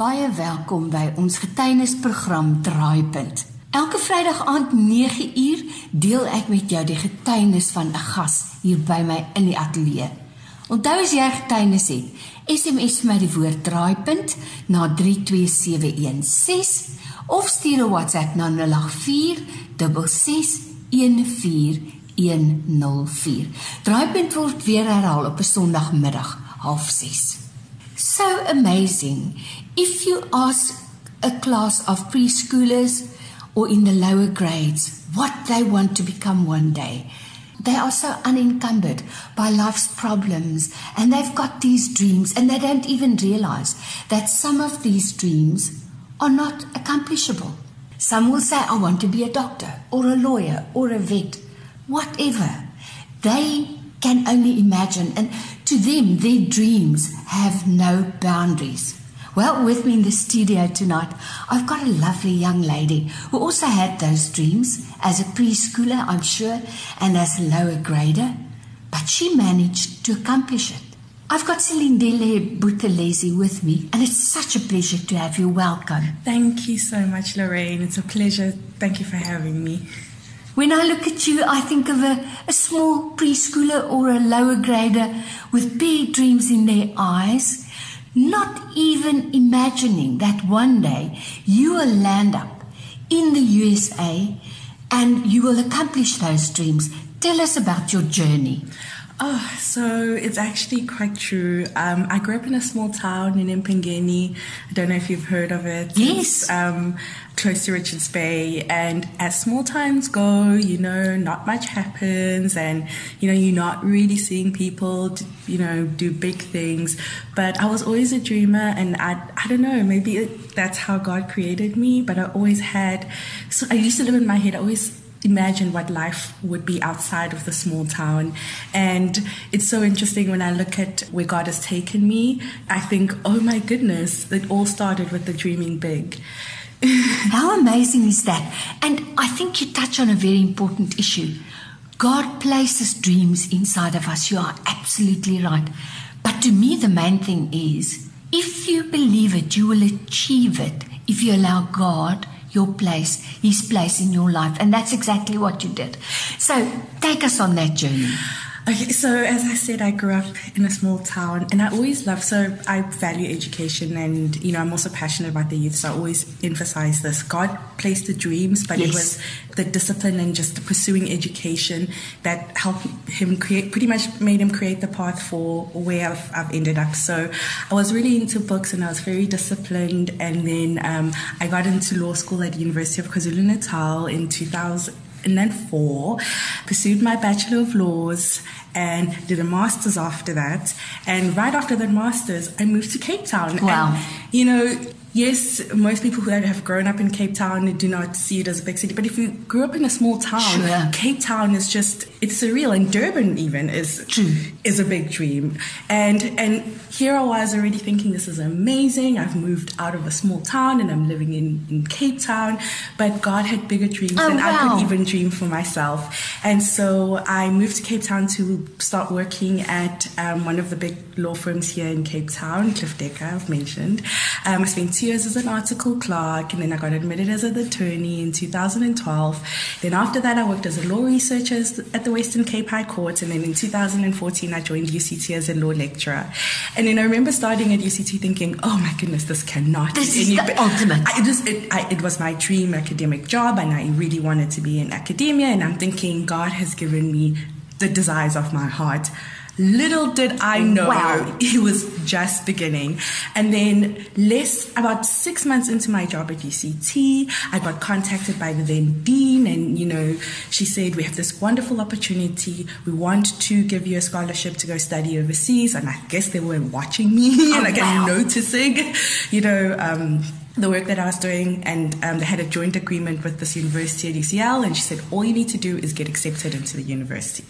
Baie welkom by ons getuienisprogram Draaipunt. Elke Vrydag aand 9uur deel ek met jou die getuienis van 'n gas hier by my in die ateljee. Onthou as jy getuienis het, SMS my die woord Draaipunt na 32716 of stuur 'n WhatsApp na 084 6614104. Draaipunt word weer herhaal op 'n Sondagmiddag, 06:30. So amazing. If you ask a class of preschoolers or in the lower grades what they want to become one day, they are so unencumbered by life's problems and they've got these dreams and they don't even realize that some of these dreams are not accomplishable. Some will say, I want to be a doctor or a lawyer or a vet, whatever. They can only imagine. And to them, their dreams have no boundaries. Well, with me in the studio tonight, I've got a lovely young lady who also had those dreams as a preschooler, I'm sure, and as a lower grader, but she managed to accomplish it. I've got Celine Silindile Buthelezi with me, and it's such a pleasure to have you. Welcome. Thank you so much, Lorraine. It's a pleasure. Thank you for having me. When I look at you, I think of a, a small preschooler or a lower grader with big dreams in their eyes, not even imagining that one day you will land up in the USA and you will accomplish those dreams. Tell us about your journey. Oh, so it's actually quite true. Um, I grew up in a small town in Empangeni. I don't know if you've heard of it. Yes. Um, close to Richards Bay. And as small towns go, you know, not much happens, and you know, you're not really seeing people, you know, do big things. But I was always a dreamer, and I, I don't know, maybe it, that's how God created me. But I always had. So I used to live in my head. I always imagine what life would be outside of the small town. And it's so interesting when I look at where God has taken me, I think, oh my goodness, it all started with the dreaming big. How amazing is that? And I think you touch on a very important issue. God places dreams inside of us. You are absolutely right. But to me, the main thing is if you believe it, you will achieve it if you allow God your place, His place in your life. And that's exactly what you did. So take us on that journey. Okay, so as I said, I grew up in a small town, and I always love. So I value education, and you know, I'm also passionate about the youth. So I always emphasize this: God placed the dreams, but yes. it was the discipline and just the pursuing education that helped him create. Pretty much made him create the path for where I've, I've ended up. So I was really into books, and I was very disciplined. And then um, I got into law school at the University of KwaZulu Natal in 2000 and then four, pursued my Bachelor of Laws and did a master's after that. And right after that master's, I moved to Cape Town. Wow. And, you know, yes, most people who have grown up in Cape Town do not see it as a big city. But if you grew up in a small town, sure. Cape Town is just it's surreal. And Durban even is True. is a big dream. And and here I was already thinking this is amazing. I've moved out of a small town and I'm living in, in Cape Town. But God had bigger dreams oh, than wow. I could even dream for myself. And so I moved to Cape Town to start working at um, one of the big law firms here in Cape Town, Cliffe Dekker, I've mentioned. Um, I spent years as an article clerk, and then I got admitted as an attorney in 2012. Then after that, I worked as a law researcher at the Western Cape High Court, and then in 2014, I joined UCT as a law lecturer. And then I remember starting at UCT thinking, "Oh my goodness, this cannot this be is the ultimate." I just it, I, it was my dream academic job, and I really wanted to be in academia. And I'm thinking, God has given me the desires of my heart. Little did I know Wow. it was just beginning. And then less about six months into my job at UCT, I got contacted by the then dean and you know, she said, We have this wonderful opportunity. We want to give you a scholarship to go study overseas. And I guess they were watching me and like wow. noticing, you know, um, the work that I was doing, and um, they had a joint agreement with this university at UCL, and she said, All you need to do is get accepted into the university.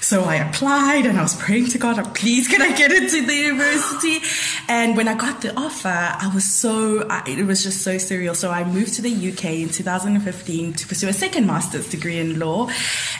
So I applied, and I was praying to God, "Oh, Please, can I get into the university? And when I got the offer, I was so, I, it was just so surreal. So I moved to the UK in 2015 to pursue a second master's degree in law,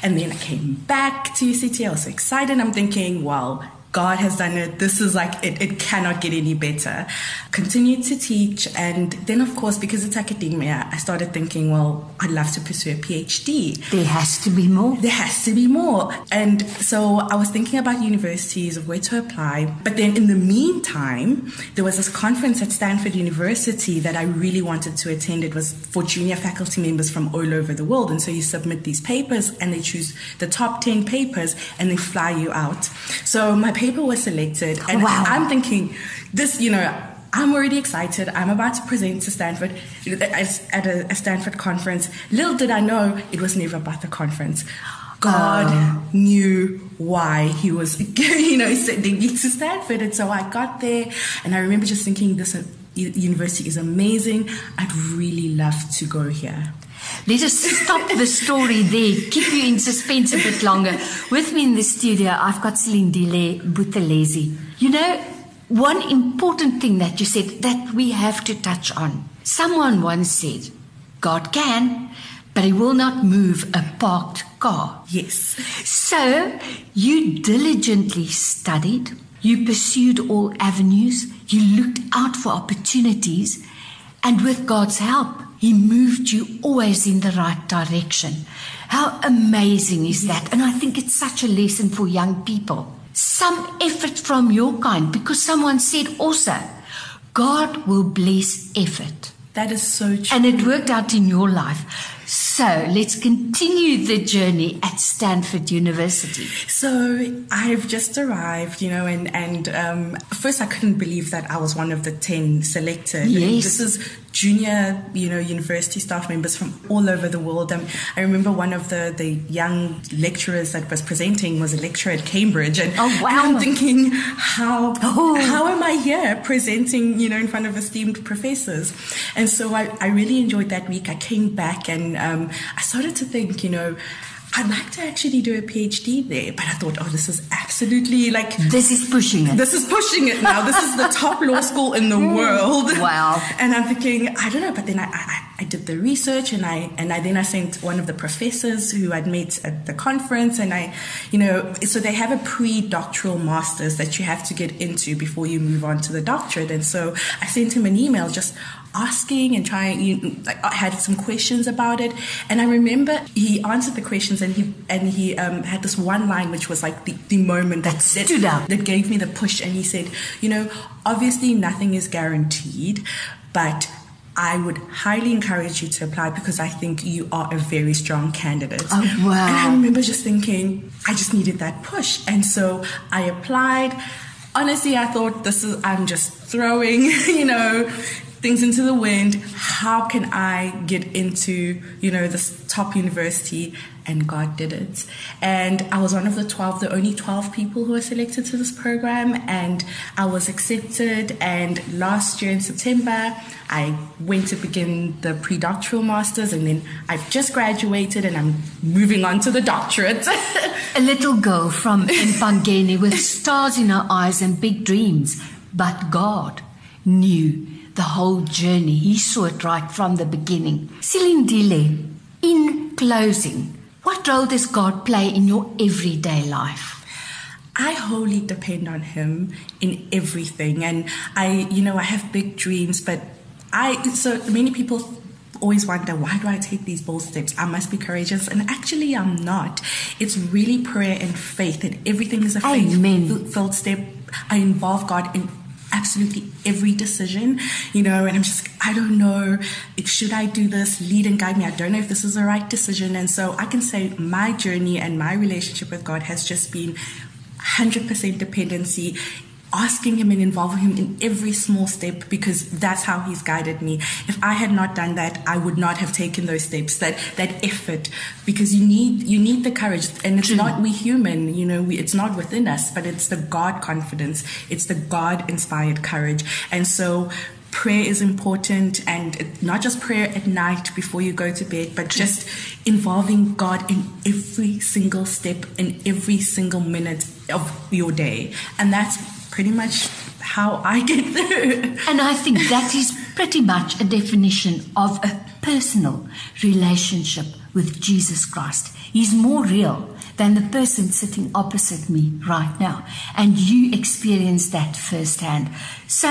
and then I came back to UCT. I was so excited. I'm thinking, Well, God has done it. This is like, it, it cannot get any better. Continued to teach. And then, of course, because it's academia, I started thinking, well, I'd love to pursue a PhD. There has to be more. There has to be more. And so I was thinking about universities of where to apply. But then in the meantime, there was this conference at Stanford University that I really wanted to attend. It was for junior faculty members from all over the world. And so you submit these papers and they choose the top 10 papers and they fly you out. So my paper was selected. And Wow. I'm thinking, this, you know, I'm already excited. I'm about to present to Stanford at a, Stanford conference. Little did I know it was never about the conference. God Oh. knew why he was, you know, sending me to Stanford. And so I got there and I remember just thinking this uh, university is amazing. I'd really love to go here. Let us stop the story there, keep you in suspense a bit longer. With me in the studio, I've got Silindile Buthelezi. You know, one important thing that you said that we have to touch on. Someone once said, God can, but he will not move a parked car. Yes. So, you diligently studied, you pursued all avenues, you looked out for opportunities, and with God's help, He moved you always in the right direction. How amazing is that? And I think it's such a lesson for young people. Some effort from your kind, because someone said also, God will bless effort. That is so true. And it worked out in your life. So let's continue the journey at Stanford University. So I've just arrived, you know, and and um, first I couldn't believe that I was one of the ten selected. Yes. this is junior, you know, university staff members from all over the world. Um, I remember one of the the young lecturers that was presenting was a lecturer at Cambridge, and, Oh, wow. I'm thinking, how Oh. how am I here presenting, you know, in front of esteemed professors? And so I, I really enjoyed that week. I came back and um, I started to think, you know. I'd like to actually do a PhD there, but I thought, oh, this is absolutely like This is pushing it. this is pushing it now. This is the top law school in the world. Wow. And I'm thinking, I don't know, but then I, I, I did the research and I and I then I sent one of the professors who I'd met at the conference and I, you know, so they have a pre-doctoral masters that you have to get into before you move on to the doctorate. And so I sent him an email just asking and trying you like, I had some questions about it and I remember he answered the questions and he and he um, had this one line which was like the, the moment that, That stood out. that gave me the push and he said you know obviously nothing is guaranteed but I would highly encourage you to apply because I think you are a very strong candidate. Oh, wow. And I remember just thinking, I just needed that push. And so I applied. Honestly, I thought this is, I'm just throwing, you know, things into the wind. How can I get into, you know, this top university? And God did it. And I was one of the 12, the only 12 people who were selected to this program. And I was accepted. And last year in September, I went to begin the pre-doctoral masters. And then I've just graduated and I'm moving on to the doctorate. A little girl from Mpangeni with stars in her eyes and big dreams. But God knew the whole journey. He saw it right from the beginning. Silindile, in closing, what role does God play in your everyday life? I wholly depend on him in everything. And I, you know, I have big dreams, but I, so many people always wonder, why do I take these bold steps? I must be courageous. And actually, I'm not. It's really prayer and faith, and everything is a faith-filled step. I involve God in absolutely every decision, you know, and I'm just, I don't know, should I do this? Lead and guide me. I don't know if this is the right decision. And so I can say my journey and my relationship with God has just been 100% dependency asking him and involving him in every small step because that's how he's guided me. If i had not done that i would not have taken those steps that that effort because you need you need the courage. And it's True. not we human you know we, it's not within us but it's the god confidence. It's the god inspired courage. And so prayer is important and not just prayer at night before you go to bed but just involving god in every single step in every single minute of your day. And that's pretty much how i get through And I think that is pretty much a definition of a personal relationship with Jesus Christ. He's more real than the person sitting opposite me right now. And you experience that firsthand. So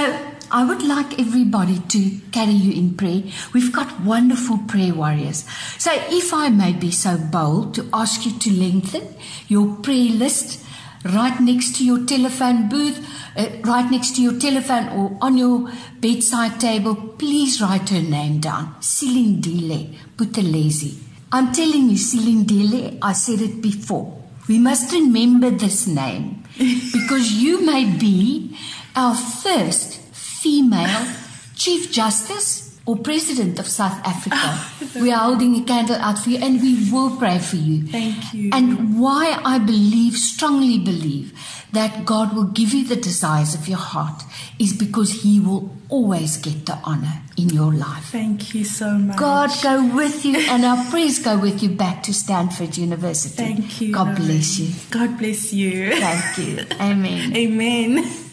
I would like everybody to carry you in prayer. We've got wonderful prayer warriors. So if I may be so bold to ask you to lengthen your prayer list right next to your telephone booth, uh, right next to your telephone or on your bedside table, please write her name down. Silindile Buthelezi. I'm telling you, Silindile, I said it before. We must remember this name because you may be our first female Chief Justice or President of South Africa. we are holding a candle out for you and we will pray for you. Thank you. And why I believe, strongly believe, that God will give you the desires of your heart is because He will always get the honor in your life. Thank you so much. God go with you and our prayers go with you back to Stanford University. Thank you. God bless you. God bless you. Thank you. Amen. Amen.